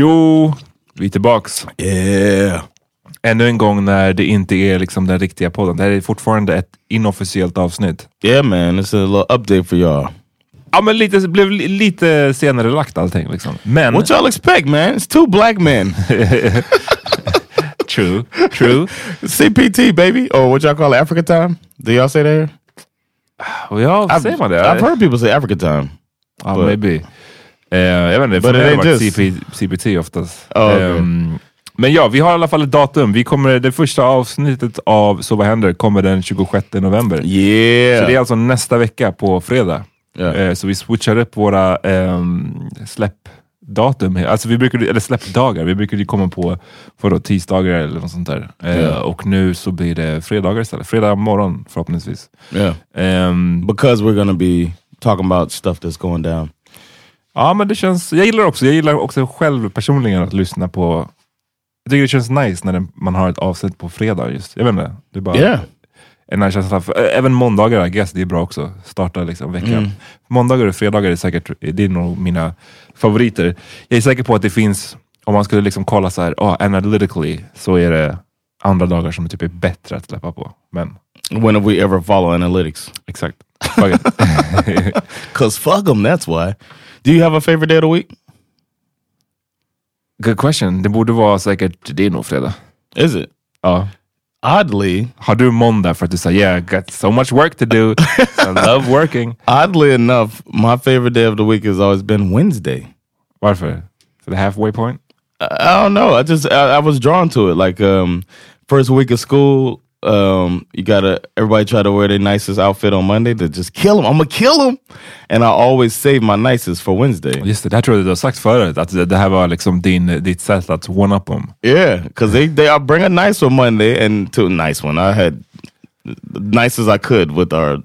Tjo! Vi är tillbaks. Yeah. Ännu en gång när det inte är liksom den riktiga podden. Det här är fortfarande ett inofficiellt avsnitt. Yeah man, it's a little update for y'all. Ja, men lite, blev li- lite senare lagt allting. Liksom. Men... What y'all expect man? It's two black men. True, true. CPT baby, or what y'all call it, Africa time? Do y'all say that here? Och ja, säger man det? I've heard people say Africa time. Ja, but- maybe. Eh, jag vet inte, för har det varit just- CP, CPT oftast. Oh, okay. Ehm, men ja, vi har i alla fall ett datum. Vi kommer, det första avsnittet av Så vad händer kommer den 26 november. Yeah. Så det är alltså nästa vecka på fredag. Yeah. Eh, så vi switchar upp våra um, släppdatum. Alltså vi brukar, eller släppdagar. Vi brukar ju komma på för tisdagar eller något sånt där. Eh, Ja. Och nu så blir det fredagar istället. Fredag morgon förhoppningsvis. yeah. Ehm, Because we're gonna be talking about stuff that's going down. Ja men det känns, jag gillar också, jag gillar också själv personligen att lyssna på jag tycker det känns nice när det, man har ett avsnitt på fredag just. Jag vet inte. Det är bara Yeah. en här känsla. För, även måndagar, I guess, det är bra också. Starta liksom veckan. Mm. Måndagar och fredagar är säkert, det är nog mina favoriter. Jag är säker på att det finns, om man skulle liksom kolla så här, oh, analytically, så är det andra dagar som typ är bättre att släppa på. Men When have we ever follow analytics? exakt. Fuck it. Cause fuck them, that's why. Do you have a favorite day of the week? Good question. Det borde vara säkert, det är nog fredag. Is it? Ja. Oddly, Har du måndag för att du yeah, I got so much work to do. I love working. oddly enough, my favorite day of the week has always been Wednesday. Varför? For the halfway point? I I don't know. I just I, I was drawn to it. Like um, first week of school, um, you gotta everybody try to wear their nicest outfit on Monday to just kill them. I'm gonna kill them, and I always save my nicest for Wednesday. Just det, det här tror jag du har sagt förut. Att det här var liksom din, ditt sätt att one-up dem. Yeah, because they they I bring a nice one Monday and to a nice one. I had the nice as I could with our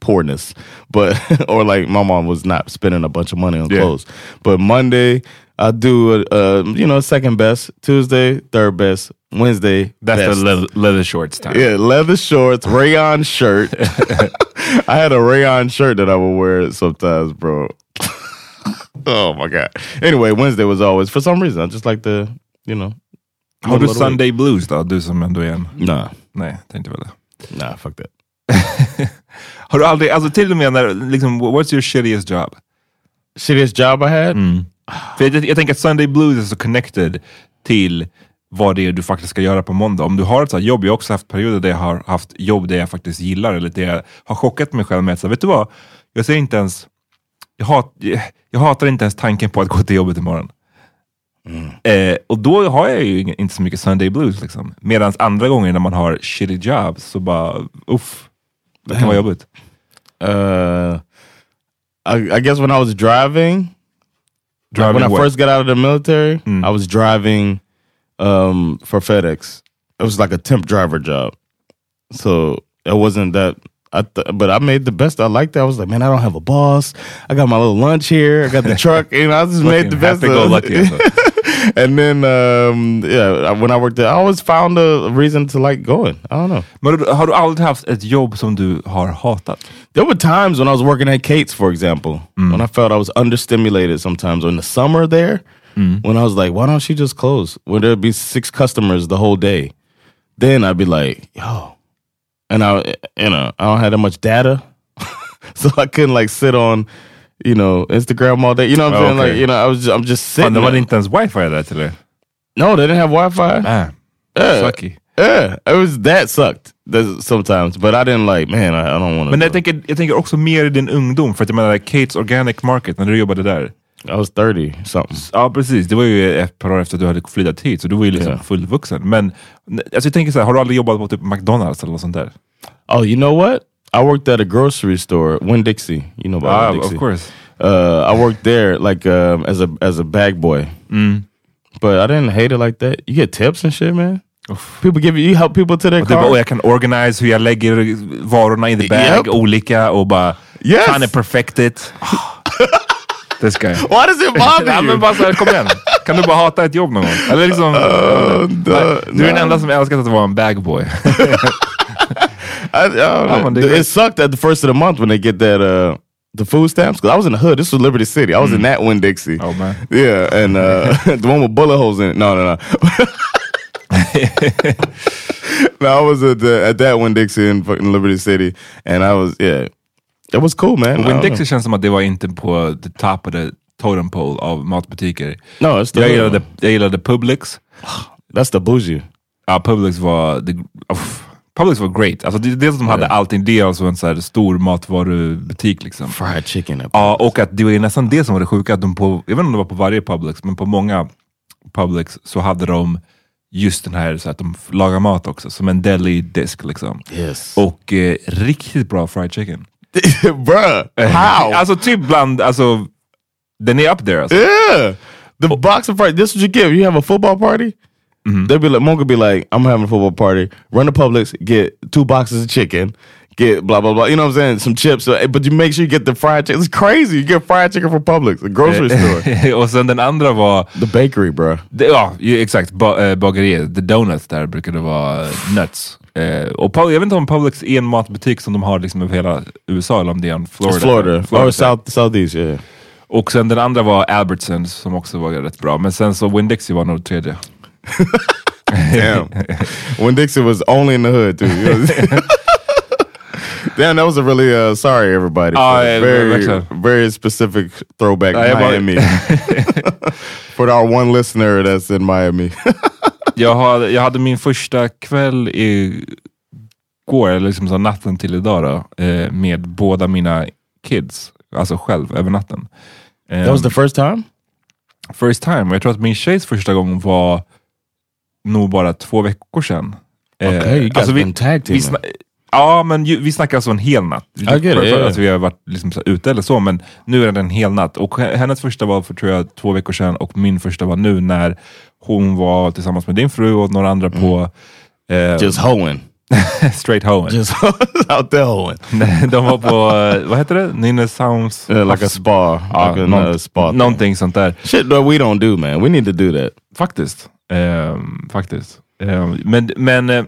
poorness, but or like my mom was not spending a bunch of money on Yeah. clothes. But Monday I do a, a you know second best. Tuesday third best. Wednesday That's best. the leather, leather shorts time. Yeah, leather shorts, rayon shirt. I had a rayon shirt that I would wear sometimes, bro. oh my god. Anyway, Wednesday was always for some reason I just like the you know. Har du middle of the week. Sunday blues då? Du som ändå är en... Nah, Nej, tänkte väl det. nah, fuck that. Har du aldrig, alltså till och med när, liksom, what's your shittiest job? Shittiest job I had. Mm. För jag, jag tänker att Sunday blues är så connected till vad det är du faktiskt ska göra på måndag. Om du har ett sånt jobb, jag har också haft perioder där jag har haft jobb där jag faktiskt gillar, eller där jag har chockat mig själv med att, så, vet du vad? Jag ser inte ens, jag, hat, jag hatar inte ens tanken på att gå till jobbet imorgon. Eh, och då har jag ju inte så mycket Sunday blues. Liksom. Medan andra gånger när man har shitty jobs så bara, uff, det kan vara jobbigt. Uh, I, I guess when I was driving, like Driving when I what? first got out of the military, I was driving um, for FedEx. It was like a temp driver job, so it wasn't that. I th- but I made the best. I liked that. I was like, man, I don't have a boss. I got my little lunch here. I got the truck. You know, I just made the best. of Happy-go-lucky, it. alltså. and then, um, yeah, when I worked there, I always found a reason to like going. I don't know. Men har du aldrig haft ett jobb som du har hatat? There were times when I was working at Kate's, for example, when I felt I was understimulated sometimes. Or in the summer there, when I was like, why don't she just close? When there'd be six customers the whole day. Then I'd be like, yo. And I, you know, I don't have that much data. so I couldn't like sit on, you know, Instagram all day. You know what I'm Oh, saying? Like, okay. you know, I was, just, I'm just Fan, sitting det var inte ens wifi där till det. No, they didn't have Wi-Fi. Man, Yeah. sucky. Yeah, it was that sucked sometimes, but I didn't like. Man, I, I don't want to. Men jag tänker, jag tänker också mer i din ungdom, för att jag menar Kates Organic Market, när du jobbade där. I was 30 something. Ja precis, det var ju ett par år efter att du hade flyttat hit, så du var ju liksom Ja. fullvuxen. Men alltså, jag tänker så här, har du aldrig jobbat på typ McDonalds eller något sånt där? Oh, you know what? I worked at a grocery store, Winn Dixie. You know about Ah, Winn Dixie. of course. Uh, I worked there like um, as a as a bag boy, but I didn't hate it like that. You get tips and shit, man. People give you you help people to their Och car. bara, "Åh, jag kan organize hur jag lägger varorna in the bag, Yep. olika och bara Yes. trying to perfect it. This guy. Why does it bother you? men bara så här, kom igen. Kan du bara hata ett jobb någon gång? Eller liksom, Nej, du är den enda som älskat att vara en bagboy. I, I don't know. it sucked at the first of the month when they get that uh the food stamps? Because I was in the hood. This was Liberty City. I was in that one Dixie. Oh, man. Yeah, and uh, the one with bullet holes in it. No, no, no. no, I was at, the, at that one Dixie in fucking Liberty City, and I was yeah, it was cool, man. I Dixie känns som att det var inte på the top of the totem pole av matbutiker. No, it's the Jag gillade, jag gillade Publix. That's the bougie. Ja, Publix var... The, Publix var great. Alltså, det, dels att de hade Ja. allting. Det och så en så här stor matvarubutik. Liksom. Fried chicken. Ja, och att det var ju nästan det som var det sjuka. Att de på, jag vet inte om det var på varje Publix, men på många Publix så hade de just den här så att de lagar mat också, som en deli-disk. Liksom. Yes. Och eh, riktigt bra fried chicken. Bruh, how? Alltså typ bland, alltså, den är up there. Alltså. Yeah. The box of fried. This what you give. You have a football party. They'd be like, Monk be like, I'm having a football party. Run to Publix, get two boxes of chicken, get blah blah blah. You know what I'm saying? Some chips, uh, but you make sure you get the fried chicken. It's crazy. You get fried chicken from Publix, the grocery store, och sen den andra var, the bakery, bro. det, ja exakt, ba, äh, bageriet. The Donuts där brukar det vara eh, nuts. Eh, och Pub- jag vet inte om Publix är en matbutik som de har liksom över hela USA eller om det är en Florida. It's Florida, or South Southeast. Yeah. Och sen den andra var Albertsons som också var rätt bra. Men sen så Winn-Dixie var nog tredje. Damn. when Dixie was only in the hood too. Damn, that was a really uh, sorry everybody. the yeah, very very specific throwback Ja, bara- Miami. For our one listener that's in Miami. Jag, har, jag hade min första kväll igår, eller liksom så natten till idag då, eh, med båda mina kids. Alltså själv, över natten. Eh, that was the first time? first time. Jag tror att min tjejs första gång var nog bara två veckor sedan. Eh, Okay, you guys alltså been tag vi Ja, men ju, vi snackar alltså en hel natt. It, För- för att vi har varit liksom så ute eller så, men nu är det en hel natt. Och hennes första var för tror jag två veckor sedan och min första var nu när hon var tillsammans med din fru och några andra på eh, Mm. Just hoeing. straight hoeing. Just out there hoeing. De var på, eh, vad heter det? Nynäshamns... Yeah, like a spa. Ja, like a, uh, spa. thing. Någonting sånt där. Shit that we don't do, man. We need to do that. Faktiskt. Ehm, faktiskt. Ehm, men men eh,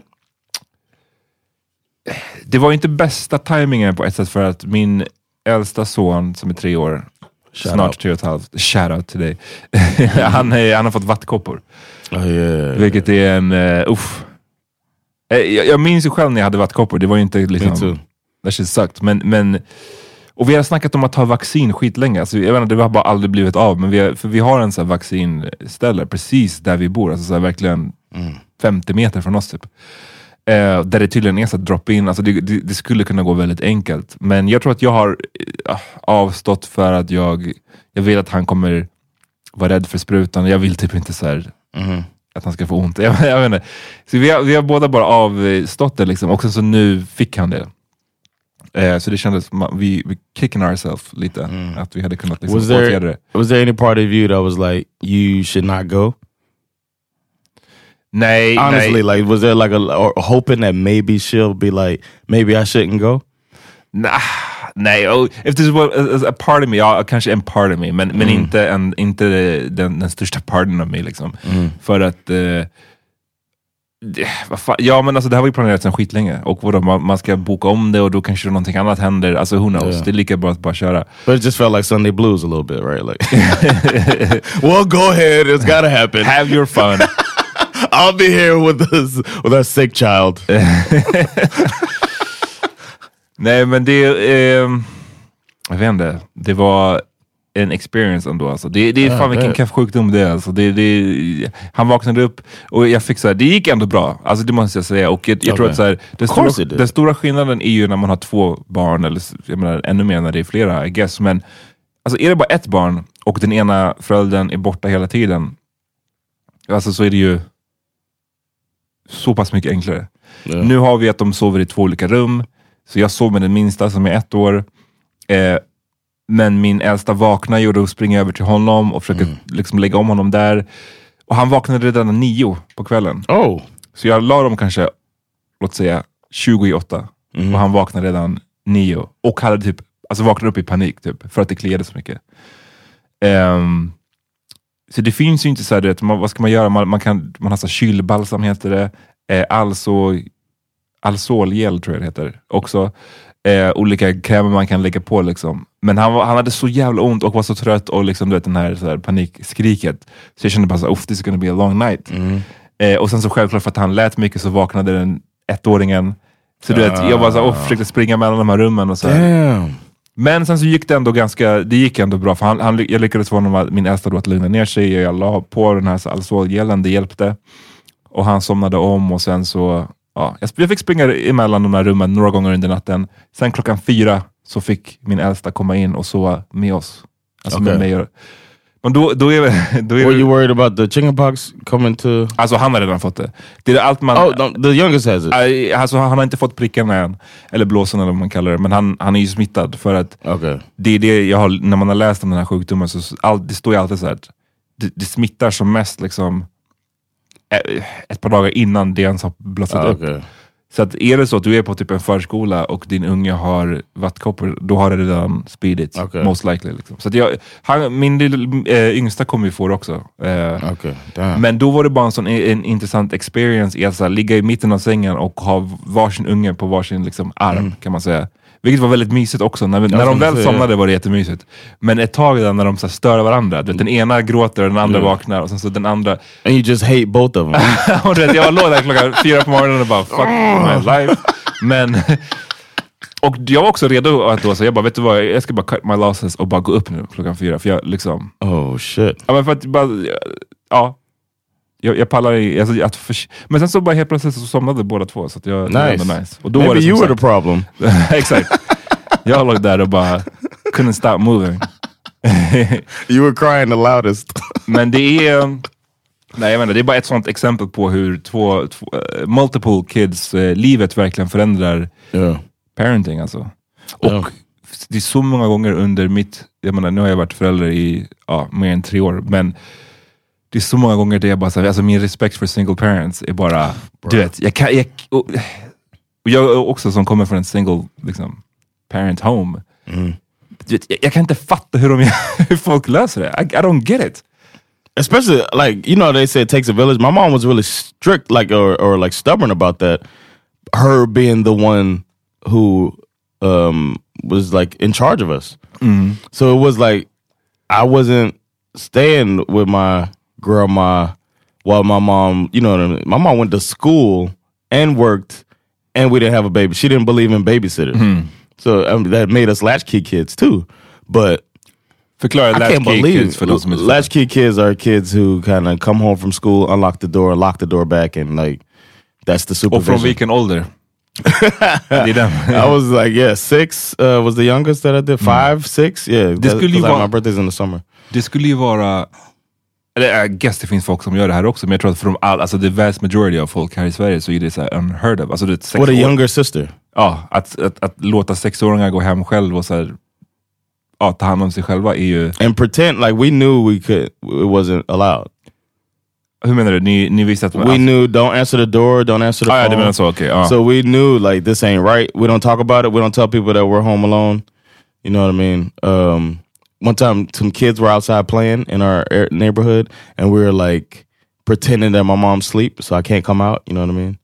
det var inte bästa tajmingen på ett sätt för att min äldsta son som är tre år, Shout snart out. tre och ett halvt, shoutout till dig. han, är, han har fått vattkoppor. Oh yeah. Vilket är en, uh, uff. Eh, Jag, jag minns ju själv när jag hade vattkoppor, det var ju inte liksom, that shit sucked. Men, men, och vi har snackat om att ta vaccin skitlänge. Alltså, jag vet inte, det har bara aldrig blivit av. Men vi har, för vi har en sån här vaccinställe precis där vi bor. Alltså så verkligen 50 meter från oss typ. Eh, där det tydligen är så att drop-in. Alltså det, det, det skulle kunna gå väldigt enkelt. Men jag tror att jag har eh, avstått för att jag, jag vill att han kommer vara rädd för sprutan. Jag vill typ inte så här, att han ska få ont. Jag, jag vet inte. Så vi, har, vi har båda bara avstått det liksom. Och sen så nu fick han det. Eh, så det kändes som vi, vi kicking ourselves lite. Att vi hade kunnat liksom Was åtgärda there det. was there any part of you that was like you should not go? Nej, Honestly, nej. like was there like a or hoping that maybe she'll be like maybe I shouldn't go? Nah, nej, oh, if this was a, a part of me, ja, kanske en part of me, men, men inte, en, inte den, den största parten av mig. Liksom. För att, eh, det, ja men alltså det här var ju planerat sedan skitlänge. Och vadå, man, man ska boka om det och då kanske någonting annat händer. Alltså who knows, Ja. det är lika bra att bara köra. But it just felt like Sunday blues a little bit, right? Like, well, go ahead. It's gotta happen. Have your fun. I'll be here with this with our sick child. Nej men det, ehm, jag vet inte, det var en experience ändå. Alltså. Det, det är Ja, fan vilken sjukdom det är. Alltså. Det, det, han vaknade upp och jag fick så här, det gick ändå bra. Alltså, det måste jag säga. Och jag, jag tror att så här, den, stora, den stora skillnaden är ju när man har två barn, eller jag menar, ännu mer när det är flera, I guess. Men alltså, är det bara ett barn och den ena föräldern är borta hela tiden, alltså, så är det ju så pass mycket enklare. Yeah. Nu har vi att de sover i två olika rum, så jag sov med den minsta som är ett år. Eh, men min äldsta vaknar ju och då springer jag över till honom och försöker liksom lägga om honom där. Och han vaknade redan nio på kvällen. Oh, Så jag la dem kanske, låt säga 20 i åtta. Och han vaknade redan nio. Och hade typ, alltså vaknade upp i panik typ, för att det kliade så mycket. Ehm, så det finns ju inte så här, du vet, man, vad ska man göra? Man, man, kan, man har så kylbalsam heter det. Eh, also, Alsolgel tror jag det heter också. Eh, olika krämer man kan lägga på. Liksom. Men han, var, han hade så jävla ont och var så trött och liksom, du vet, den här, så här panikskriket. Så jag kände bara såhär, this is gonna be a long night. Eh, och sen så självklart för att han lät mycket så vaknade den ettåringen. Så du vet, jag bara så oh, försökte springa mellan de här rummen och så. Men sen så gick det ändå ganska, det gick ändå bra för han, han, jag lyckades få honom, min äldsta då att lugna ner sig. Jag la på den här Alzol-gelen, det hjälpte. Och han somnade om och sen så, ja, jag, fick springa emellan de här rummen några gånger under natten. Sen klockan fyra så fick min äldsta komma in och sova med oss. Alltså med Okej. mig och, men då, då är, då är Were you worried about the chickenpox coming to? Alltså han har redan fått det. Det är allt man... Oh, no, the youngest has it. Alltså, han har inte fått prickarna än, eller blåsan eller vad man kallar det, men han, han är ju smittad för att Okay. det är det jag har, när man har läst om den här sjukdomen, så all, det står ju alltid så här att det, det smittar som mest liksom ett par dagar innan det ens har blossat upp. Okay. Så att är det så att du är på typ en förskola och din unge har vattkoppor, då har det redan spridits. Okej. Most likely. Liksom. Så jag, han, min lilla, äh, yngsta kommer ju få det också. Eh, Okay. Men då var det bara en sån en intressant experience i att så här, ligga i mitten av sängen och ha varsin unge på varsin liksom, arm kan man säga. Vilket var väldigt mysigt också. När, när de väl somnade var det jättemysigt. Men ett tag där när de så här, stör varandra, du vet, den ena gråter och den andra vaknar och sen så den andra... and you just hate both of them. och du vet, jag låg där klockan fyra på morgonen och bara fuck my life. Men... Och jag var också redo att då, så jag bara, vet du vad, jag ska bara cut my losses och bara gå upp nu klockan fyra. För jag liksom... oh shit. Ja, men för att bara, ja. Jag, jag pallar i, alltså, att för, Men sen så bara helt plötsligt så somnade båda två. Så att jag, det var Nice. ändå nice. Och då var Maybe det you were the problem. Exakt. Jag låg där och bara couldn't stop moving. You were crying the loudest. Men det är, nej jag inte, det är bara ett sånt exempel på hur två, två eh, multiple kids, eh, livet verkligen förändrar yeah. parenting alltså. Och Ja. det är så många gånger under mitt, jag menar nu har jag varit förälder i ja, mer än tre år, men det är så många gånger där jag bara, så här, alltså min respekt för single parents är bara, du vet, jag kan, jag, och, och jag också som kommer från en single liksom, parent home, du vet, jag, jag kan inte fatta hur, de, hur folk löser det. I, I don't get it. especially like you know they say it takes a village. My mom was really strict, like or or like stubborn about that. Her being the one who um was like in charge of us. So it was like I wasn't staying with my grandma while my mom, you know what I mean. My mom went to school and worked, and we didn't have a baby. She didn't believe in babysitters, so um, that made us latchkey kids too. But Förklara I can't latchkey believe kids de som inte latchkey kids are kids who kind of come home from school, unlock the door, lock the door back, and like that's the supervision. vilken ålder? det är. I was like, yeah, six uh, was the youngest that I did. Five, six, yeah. Could 'cause leave I- my birthday's in the summer. Det skulle ju vara, eller I guess det finns folk som gör det här också, men jag tror att för de all, alltså the vast majority av folk här i Sverige så är det så här unheard of. Alltså det sex What a younger sister. Ja, att, att, att låta sexåringar gå hem själv och så här, ja, ta hand om sig själva är ju... and pretend like we knew we could. It wasn't allowed. Hur menar du? Ni, ni visste att... We knew don't answer the door, don't answer the Ah, ja, phone. du menar så, okej. ja. So we knew like this ain't right. We don't talk about it. We don't tell people that we're home alone. You know what I mean? Um, one time, some kids were outside playing in our neighborhood, and we were like pretending that my mom's asleep, so I can't come out. You know what I mean?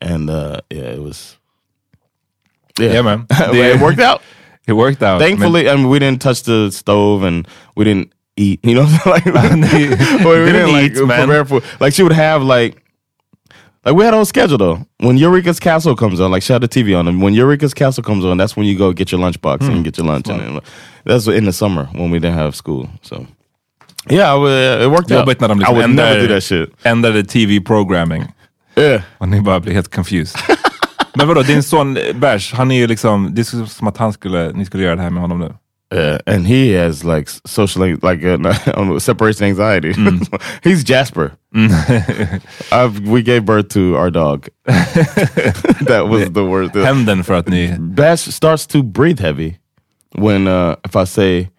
And uh, yeah, it was. Yeah, Yeah, man. it worked out. It worked out. Thankfully, I mean, we didn't touch the stove, and we didn't eat. You know, like we Didn't didn't like eat, man. prepare for. Like she would have like like we had on schedule though. When Eureka's Castle comes on, like shut the TV on, and when Eureka's Castle comes on, that's when you go get your lunchbox and get your lunch. And then, that's in the summer when we didn't have school. So yeah, would- it worked out. Jobbigt när de I liksom would never ändrar, do that shit. ändrade TV-programming. Yeah. Och ni bara blir helt confused. Men vadå, din son Bärs, han är ju liksom, det är som att han skulle, ni skulle göra det här med honom nu. Yeah, and he has like social like uh, separation anxiety. He's Jasper. I've, we gave birth to our dog. that was the worst. Hämnden för att ni... Bash starts to breathe heavy when uh, if I say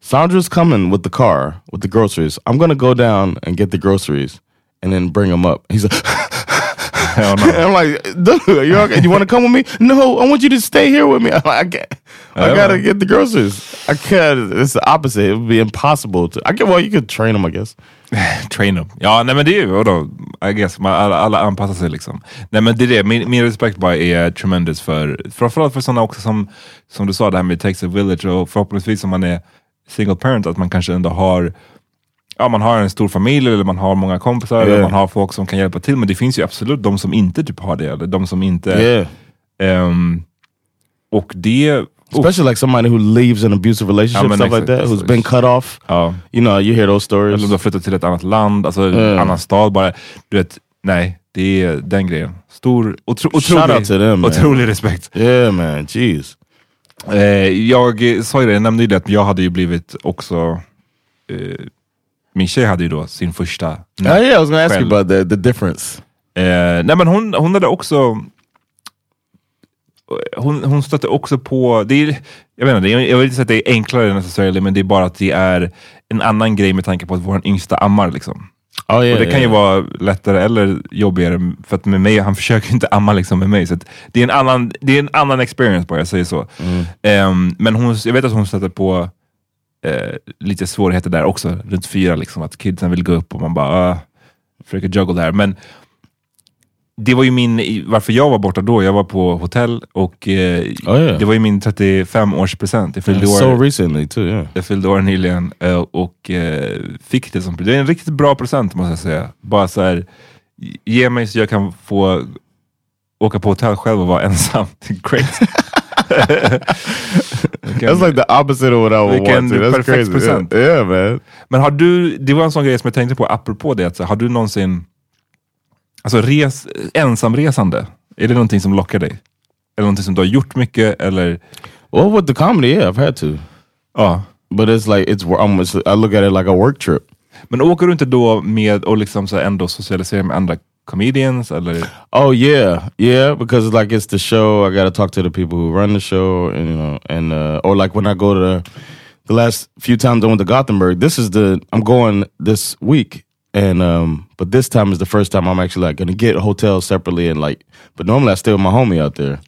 Sandra's coming with the car with the groceries. I'm gonna go down and get the groceries and then bring them up. He's like. Hell no. I'm like, dude, you okay? You want to come with me? No, I want you to stay here with me. Like, I can't. I Yeah. gotta get the groceries. I can't. It's the opposite. It would be impossible to. I get. Well, you could train them, I guess. Train them. Ja, nej men det är ju, vadå, I guess, man, alla, alla anpassar sig liksom. Nej men det är det, min, min respekt bara är tremendous för, framförallt för sådana också som, som du sa, det här med Takes a Village och förhoppningsvis om man är single parent, att man kanske ändå har Ja, man har en stor familj eller man har många kompisar Yeah. eller man har folk som kan hjälpa till. Men det finns ju absolut de som inte typ har det. Eller de som inte... Yeah. ehm, och det... Especially like somebody who leaves an abusive relationship, men stuff like that, who's been cut off. Ja. You know, you hear those stories. Eller du har flyttat till ett annat land, alltså en Mm. annan stad bara. Du vet, nej, det är den grejen. Stor, otro, otrolig, them, otrolig respekt. Yeah man, jeez. Eh, jag sa ju det, jag nämnde ju det att jag hade ju blivit också... Eh, min tjej hade ju då sin första Oh, yeah, I was gonna ask you Själv. about that, the difference. Eh, nej men hon, hon hade också... Hon, hon stötte också på... Det är, jag, vet inte, det är- jag vill inte säga att det är enklare necessarily, men det är bara att det är en annan grej med tanke på att vår yngsta ammar. Liksom. Oh yeah, och det kan yeah. ju vara lättare eller jobbigare, för att med mig, han försöker inte amma liksom med mig. Så det, är en annan, det är en annan experience bara, jag säger så. Ehm, men hon, jag vet att hon stötte på eh, lite svårigheter där också, runt fyra, liksom, att kidsen vill gå upp och man bara uh, försöker juggle här. Men det var ju min, varför jag var borta då, jag var på hotell och eh, Oh, yeah. det var ju min 35-årspresent. Jag fyllde so år, recently too, yeah. jag fyllde år nyligen eh, och eh, fick det som Det är en riktigt bra present måste jag säga. Bara så här, ge mig så jag kan få åka på hotell själv och vara ensam. Great. That's like the opposite of what I Vilken want to. That's perfekt crazy. Yeah. present. yeah man. Men har du, det var en sån grej som jag tänkte på apropå det, att, så, har du någonsin, alltså res, ensamresande, är det någonting som lockar dig? Eller någonting som du har gjort mycket? Eller, Well, with the comedy, yeah, I've had to. ja. But it's like it's almost. I look at it like a work trip. Men åker du inte då med och liksom så ändå socialisera med andra comedians? Eller? Oh yeah, yeah. Because like it's the show. I got to talk to the people who run the show, and you know, and uh, or like when I go to the, the last few times I went to Gothenburg. This is the I'm going this week, and um, but this time is the first time I'm actually like gonna get a hotel separately and like. But normally I stay with my homie out there,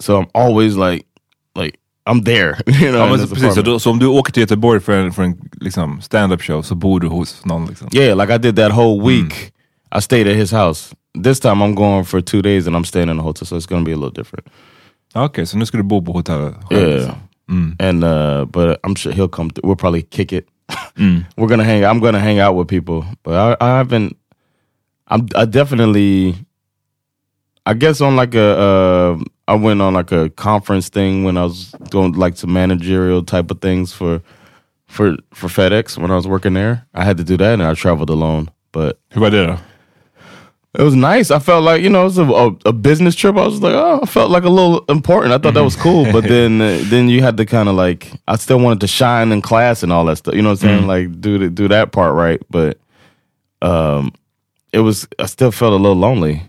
so I'm always like, like I'm there. You know, Ja, in men this precis, så, då, så om du åker till Göteborg för en, för en liksom, stand-up show så bor du hos någon? Liksom. Yeah, like I did that whole week. I stayed at his house. This time I'm going for two days and I'm staying in a hotel, so it's gonna be a little different. Okay, so nu ska du bo på hotell? Yeah. liksom. And uh but I'm sure he'll come th- we'll probably kick it. We're gonna hang I'm gonna hang out with people. But I I haven't I'm I definitely I guess on like a uh I went on like a conference thing when I was doing like some managerial type of things for for for FedEx when I was working there. I had to do that and I traveled alone. But who det då? It was nice. I felt like you know it was a, a, a business trip. I was like, oh, I felt like a little important. I thought that was cool, but then uh, then you had to kind of like I still wanted to shine in class and all that stuff. You know what I'm saying? Like do the, do that part right, but um, it was I still felt a little lonely,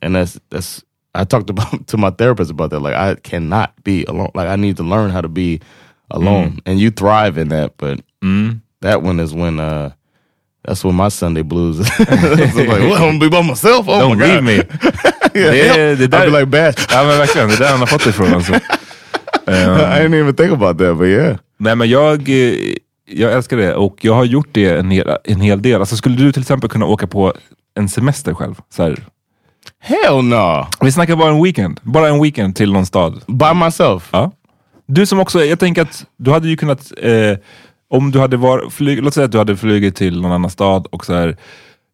and that's that's I talked about to my therapist about that. Like I cannot be alone. Like I need to learn how to be alone, and you thrive in that. But that one is when uh. That's when my Sunday blues. It's like, well, I'm gonna be by myself. Oh Don't my leave God. me. yeah, Det, är- help. det där, I'd be like, Bash. ja men verkligen, det är där han har fått det ifrån. Alltså. I didn't even think about that, but yeah. Nej men jag, eh, jag älskar det och jag har gjort det en hel, en hel del. Alltså, skulle du till exempel kunna åka på en semester själv? Så här, Hell no. vi snackar bara en weekend. Bara en weekend till någon stad. By myself. Ja. Du som också, jag tänker att du hade ju kunnat, eh, om du hade varit, flyg, låt säga att du hade flugit till någon annan stad och så här,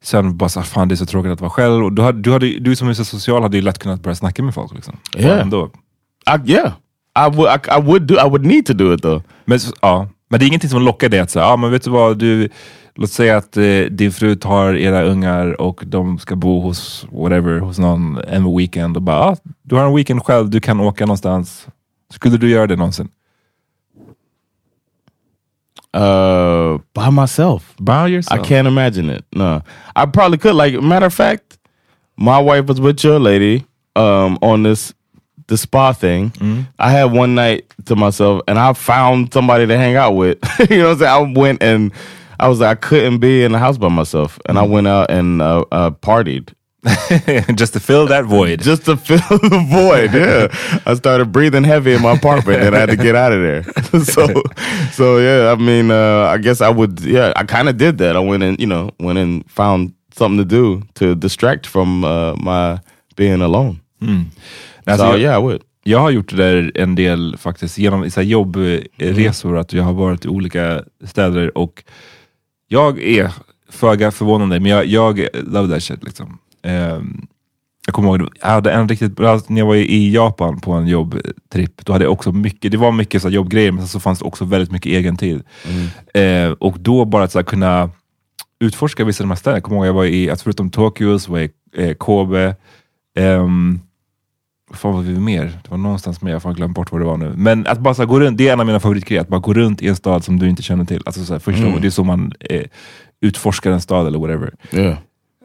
sen bara så här, fan det är så tråkigt att vara själv. Och du, hade, du, hade, du som är så social hade ju lätt kunnat börja snacka med folk. Liksom. Bara Ändå. I, yeah. I would I, I would do I would need to do it though. Men, ja, men det är ingenting som lockar dig att säga, ja men vet du vad, du, låt säga att eh, din fru tar era ungar och de ska bo hos whatever, hos någon en weekend och bara, ah, du har en weekend själv, du kan åka någonstans. Skulle du göra det någonsin? Uh by myself. By yourself. I can't imagine it. No. I probably could. Like matter of fact, my wife was with your lady um on this the spa thing. I had one night to myself and I found somebody to hang out with. you know what I'm saying? I went and I was like I couldn't be in the house by myself. And I went out and uh, uh partied. Just to fill that void. just to fill the void. Yeah, I started breathing heavy in my apartment, and I had to get out of there. so, so yeah. I mean, uh, I guess I would. Yeah, I kind of did that. I went and you know went and found something to do to distract from uh, my being alone. Alltså, so jag, yeah, I would. jag har gjort det där en del faktiskt genom så jobbresor, att jag har varit i olika städer och jag är föga förvånande, men jag, jag love that shit. Liksom. Ehm, jag kommer ihåg, jag hade en riktigt bra, när jag var i Japan på en jobbtripp, då hade jag också mycket, det var mycket så jobbgrejer, men så fanns det också väldigt mycket egen tid. Eh, och då bara att så kunna utforska vissa av de här städerna. Jag kommer ihåg, jag var i, alltså förutom Tokyo, så var jag i eh, Kobe, ehm, vad fan var vi mer? Det var någonstans mer, jag har glömt bort vad det var nu. Men att bara så gå runt, det är en av mina favoritgrejer, att bara gå runt i en stad som du inte känner till. Alltså så här, första gången, det är så man eh, utforskar en stad eller whatever. Yeah.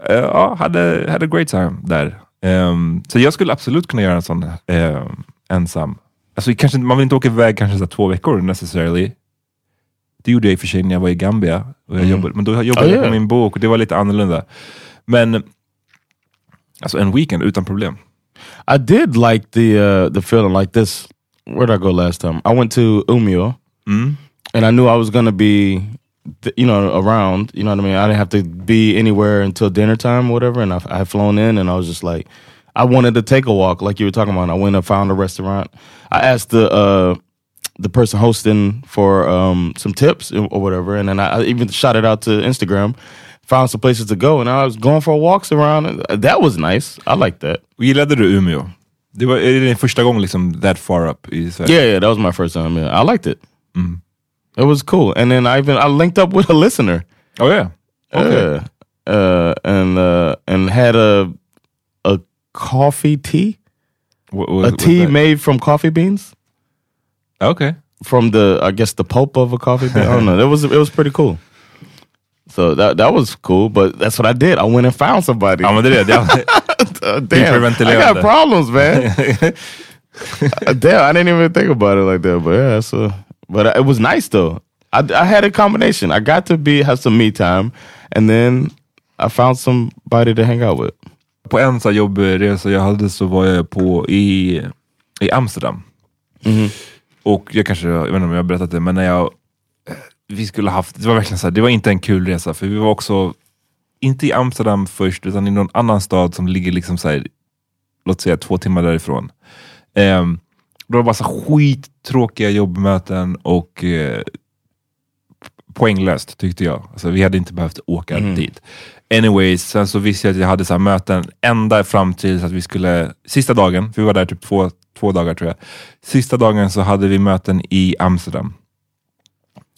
Eh, ja, hade, hade a great time där. Ehm, så jag skulle absolut kunna göra en sån ehm, ensam. Alltså, kanske, man vill inte åka iväg kanske så två veckor necessarily. Det gjorde jag i och för sig när jag var i Gambia. Och jag jobbade, men då jobbade Oh, jag på min bok och det var lite annorlunda. Men alltså en weekend utan problem. I did like the uh, the feeling like this. Where did I go last time? I went to Umio, and I knew I was gonna be, you know, around. You know what I mean? I didn't have to be anywhere until dinner time or whatever. And I, I had flown in, and I was just like, I wanted to take a walk, like you were talking about. I went and found a restaurant. I asked the uh, the person hosting for um, some tips or whatever, and then I, I even shot it out to Instagram. Found some places to go, and I was going for walks around. and That was nice. I liked that. Gillade du Umeå? Det var är det din första gång liksom that far up i Sverige? Yeah, yeah, that was my first time. Yeah, I liked it. It was cool. And then I even I linked up with a listener. Oh yeah. Okay. Uh, uh, and uh, and had a a coffee tea, What, a tea made from coffee beans, Okay. from the I guess the pulp of a coffee bean. I don't know. It was it was pretty cool. So that that was cool, but that's what I did. I went and found somebody. Ja men det är det. det. Uh, damn, I got problems, man. Damn, I didn't even think about it like that. But yeah, so but it was nice though. I, I had a combination. I got to be have some me time, and then I found somebody to hang out with. På en så jobbresa jag hade så var jag på i, i Amsterdam. Och jag kanske, jag vet inte om jag har berättat det, men när jag, vi skulle haft, det var verkligen så här, det var inte en kul resa, för vi var också, inte i Amsterdam först, utan i någon annan stad som ligger liksom så här, låt säga två timmar därifrån. Um, det var bara så skittråkiga jobbmöten och eh, poänglöst tyckte jag. Alltså, vi hade inte behövt åka dit. Anyways, sen så visste jag att jag hade så möten ända fram till att vi skulle, sista dagen, för vi var där typ två, två dagar tror jag. Sista dagen så hade vi möten i Amsterdam.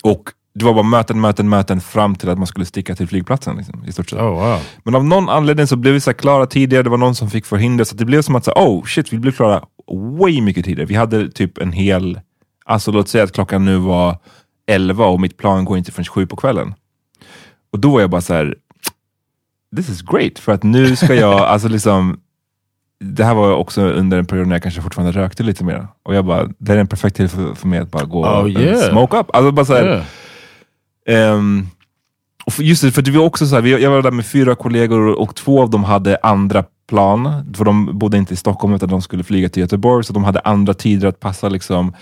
Och det var bara möten, möten, möten fram till att man skulle sticka till flygplatsen. Liksom, i stort sett. Oh wow! Men av någon anledning så blev vi så klara tidigare, det var någon som fick förhinder, så det blev som att, så oh shit, vi blev klara way mycket tidigare. Vi hade typ en hel, alltså låt säga att klockan nu var 11 och mitt plan går inte förrän sju på kvällen. Och då var jag bara så här, this is great, för att nu ska jag, alltså liksom, det här var också under en period när jag kanske fortfarande rökte lite mer. Och jag bara, det är en perfekt tid för, för mig att bara gå Oh, och yeah. smoke up. Alltså bara så här, Yeah. Och för, just det, för det var också så här, jag var där med fyra kollegor och två av dem hade andra plan. För de bodde inte i Stockholm utan de skulle flyga till Göteborg, så de hade andra tider att passa. Liksom.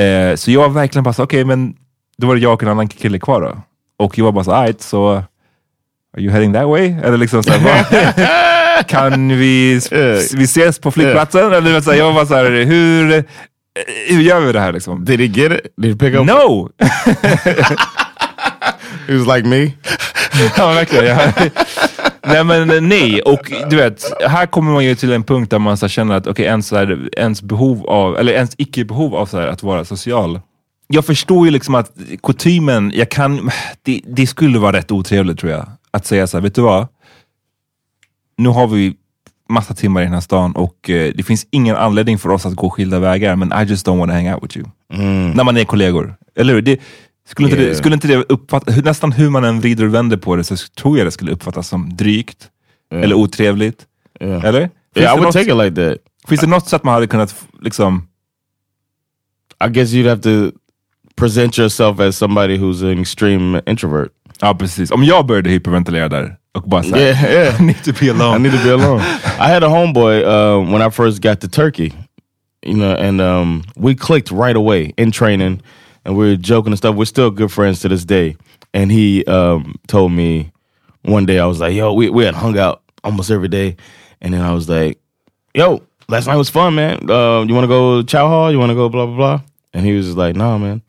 Eh, så jag var verkligen bara okej, men då var det jag och en annan kille kvar då. Och jag var bara så, alright, så are you heading that way? Eller liksom så här, kan vi, vi ses på flygplatsen? Eller så här, jag var bara så här, hur, eh, hur gör vi det här liksom? Did he get it? Did he pick up? No! He was like me. Ja, verkligen. Ja. Nej, men nej. Och du vet, här kommer man ju till en punkt där man så känner att okay, ens, så här, ens behov av, eller ens icke-behov av så här, att vara social. Jag förstår ju liksom att kutymen, jag kan, det, det skulle vara rätt otrevligt tror jag. Att säga så här, vet du vad? Nu har vi massa timmar i den här stan och eh, det finns ingen anledning för oss att gå skilda vägar, men I just don't want to hang out with you. När man är kollegor. Eller hur? Det, skulle, inte det, Yeah. skulle inte det uppfattas, nästan hur man än vrider och vänder på det, så tror jag det skulle uppfattas som drygt. Eller otrevligt. Yeah. Eller? Finns, Yeah, I would något, take it like that. finns det något sätt man hade kunnat liksom... I guess you'd have to present yourself as somebody who's an extreme introvert. Ja, precis. Om jag började hyperventilera där, och bara såhär, Yeah, yeah. I need to be alone. I need to be alone. I had a homeboy uh, when I first got to Turkey, you know, and um, we clicked right away in training, and we were joking and stuff. We're still good friends to this day. And he um, told me one day, I was like, "Yo, we we had hung out almost every day," and then I was like, "Yo, last night was fun, man. Uh, you want to go chow hall? You want to go blah blah blah?" And he was just like, "No, man."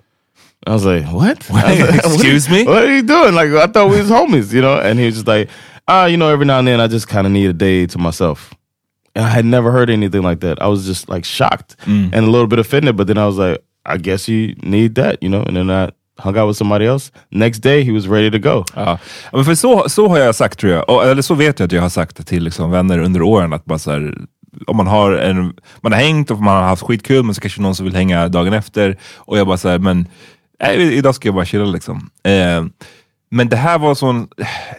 I was like, "What? I was like, Excuse what, me? What are you doing? Like, I thought we was homies, you know?" And he was just like, "Ah, you know, every now and then, I just kind of need a day to myself." And I had never heard anything like that. I was just like shocked and a little bit offended. But then I was like, "I guess you need that, you know?" And then I hung out with somebody else. Next day, he was ready to go. Ja, men för så, så har jag sagt tror jag, och, eller så vet jag att jag har sagt till liksom, vänner under åren att bara så här, om man har, en, man har hängt och man har haft skitkul men så kanske någon som vill hänga dagen efter och jag bara såhär, men nej, idag ska jag bara chilla liksom. Eh, men det här var sån...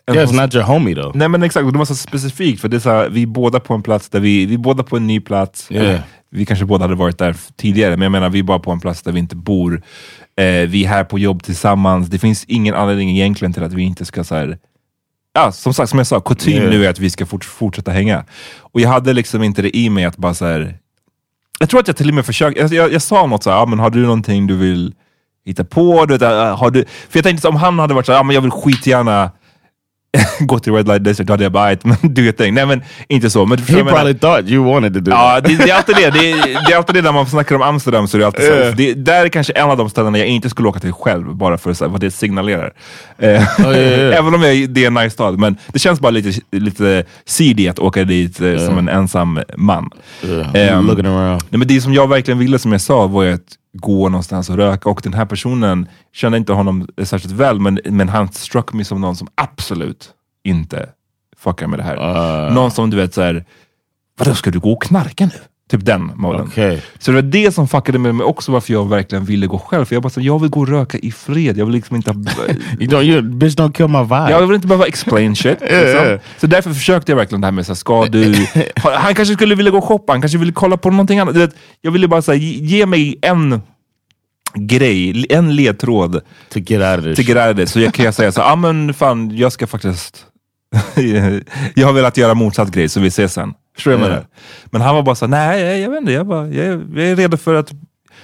en Yeah, it's not your homie though. Nej men exakt, det var så specifikt för det är så här, vi är båda på en plats där vi, vi är båda på en ny plats. Yeah. Vi kanske båda hade varit där tidigare, men jag menar vi är bara på en plats där vi inte bor. Eh, vi är här på jobb tillsammans. Det finns ingen anledning egentligen till att vi inte ska så här, Ja, som sagt, som jag sa, kutym Yeah. nu är att vi ska fort, fortsätta hänga. Och jag hade liksom inte det i mig att bara så här. Jag tror att jag till och med försökte, jag, jag, jag sa något så här, ja, men har du någonting du vill hitta på? Du vet, äh, har du, för jag tänkte om han hade varit så här, ja, men jag vill skitgärna gå till Red Light District, då hade jag bara, "Ajt, men do your thing. Nej men inte så. Men, He jag menar? probably thought you wanted to do Ja, det, det är alltid det. Det är, det är alltid det när man snackar om Amsterdam. Så är det alltid så, Yeah. det, där är kanske en av de ställena jag inte skulle åka till själv, bara för så vad det signalerar. Eh, yeah, yeah. Även om jag, det är en nice stad, men det känns bara lite, lite seedy att åka dit eh, som en ensam man. Ehm, looking around. Nej, men det som jag verkligen ville, som jag sa, var att gå någonstans och röka. Och den här personen kände inte honom särskilt väl, men, men han struck mig som någon som absolut inte fuckar med det här. Uh. Någon som du vet såhär, vadå ska du gå och knarka nu? Typ den moden. Okay. Så det var det som fuckade med mig också varför jag verkligen ville gå själv. För jag bara så, jag vill gå och röka i fred. Jag vill liksom inte You don't, you bitch don't kill my vibe. jag vill inte behöva explain shit. Liksom. yeah. Så därför försökte jag verkligen det här med, så här, ska du... Han kanske skulle vilja gå och shoppa, han kanske ville kolla på någonting annat. Du vet, jag ville bara säga, ge mig en grej, en ledtråd till grädet. Så jag kan jag säga så, ja ah, men fan, jag ska faktiskt... jag har velat göra motsatt grej, så vi ses sen. Förstår du vad jag Ja. menar? Men han var bara så, nej jag, vet inte, jag, bara, jag, är- jag är redo för att...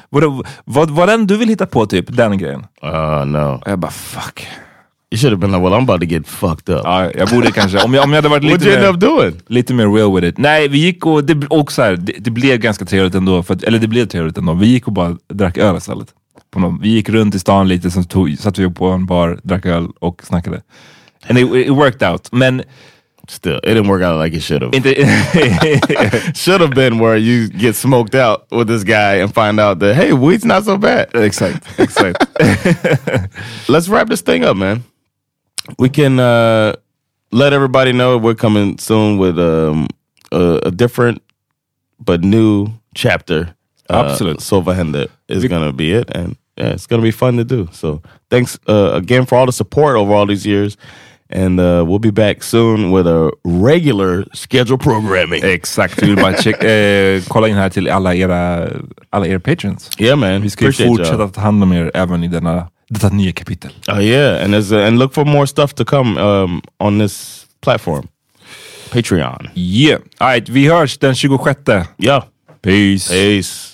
Vad, vad, vad den du vill hitta på, typ, den grejen. Uh, no. Och jag bara, fuck. You should have been like, well, I'm about to get fucked up. Ja, jag borde kanske, om jag, om jag hade varit lite end mer, up doing? lite mer real with it. Nej, vi gick och, det, och så här, det, det blev ganska trevligt ändå, för att, eller det blev trevligt ändå. Vi gick och bara drack öl istället. På någon, vi gick runt i stan lite, sen tog, satt vi på en bar, drack öl och snackade. And it, it worked out. Men Still, it didn't work out like it should have. should have been where you get smoked out with this guy and find out that hey, weed's not so bad. exakt, exakt. Let's wrap this thing up, man. We can uh, let everybody know we're coming soon with um, a, a different but new chapter. Uh, Absolut. So is Vi- going to be it, and yeah, it's going to be fun to do. So thanks uh, again for all the support over all these years. And uh, we'll be back soon with a regular schedule programming. Exakt, vi vill bara check, eh, kolla in här till alla era, alla era patrons. Yeah, man. Vi ska ju Appreciate fortsätta ta hand om er även i denna, detta nya kapitel. Oh yeah, and there's a, and look for more stuff to come um, on this platform, Patreon. Yeah, alright, vi hörs den 26. Yeah. Peace. Peace.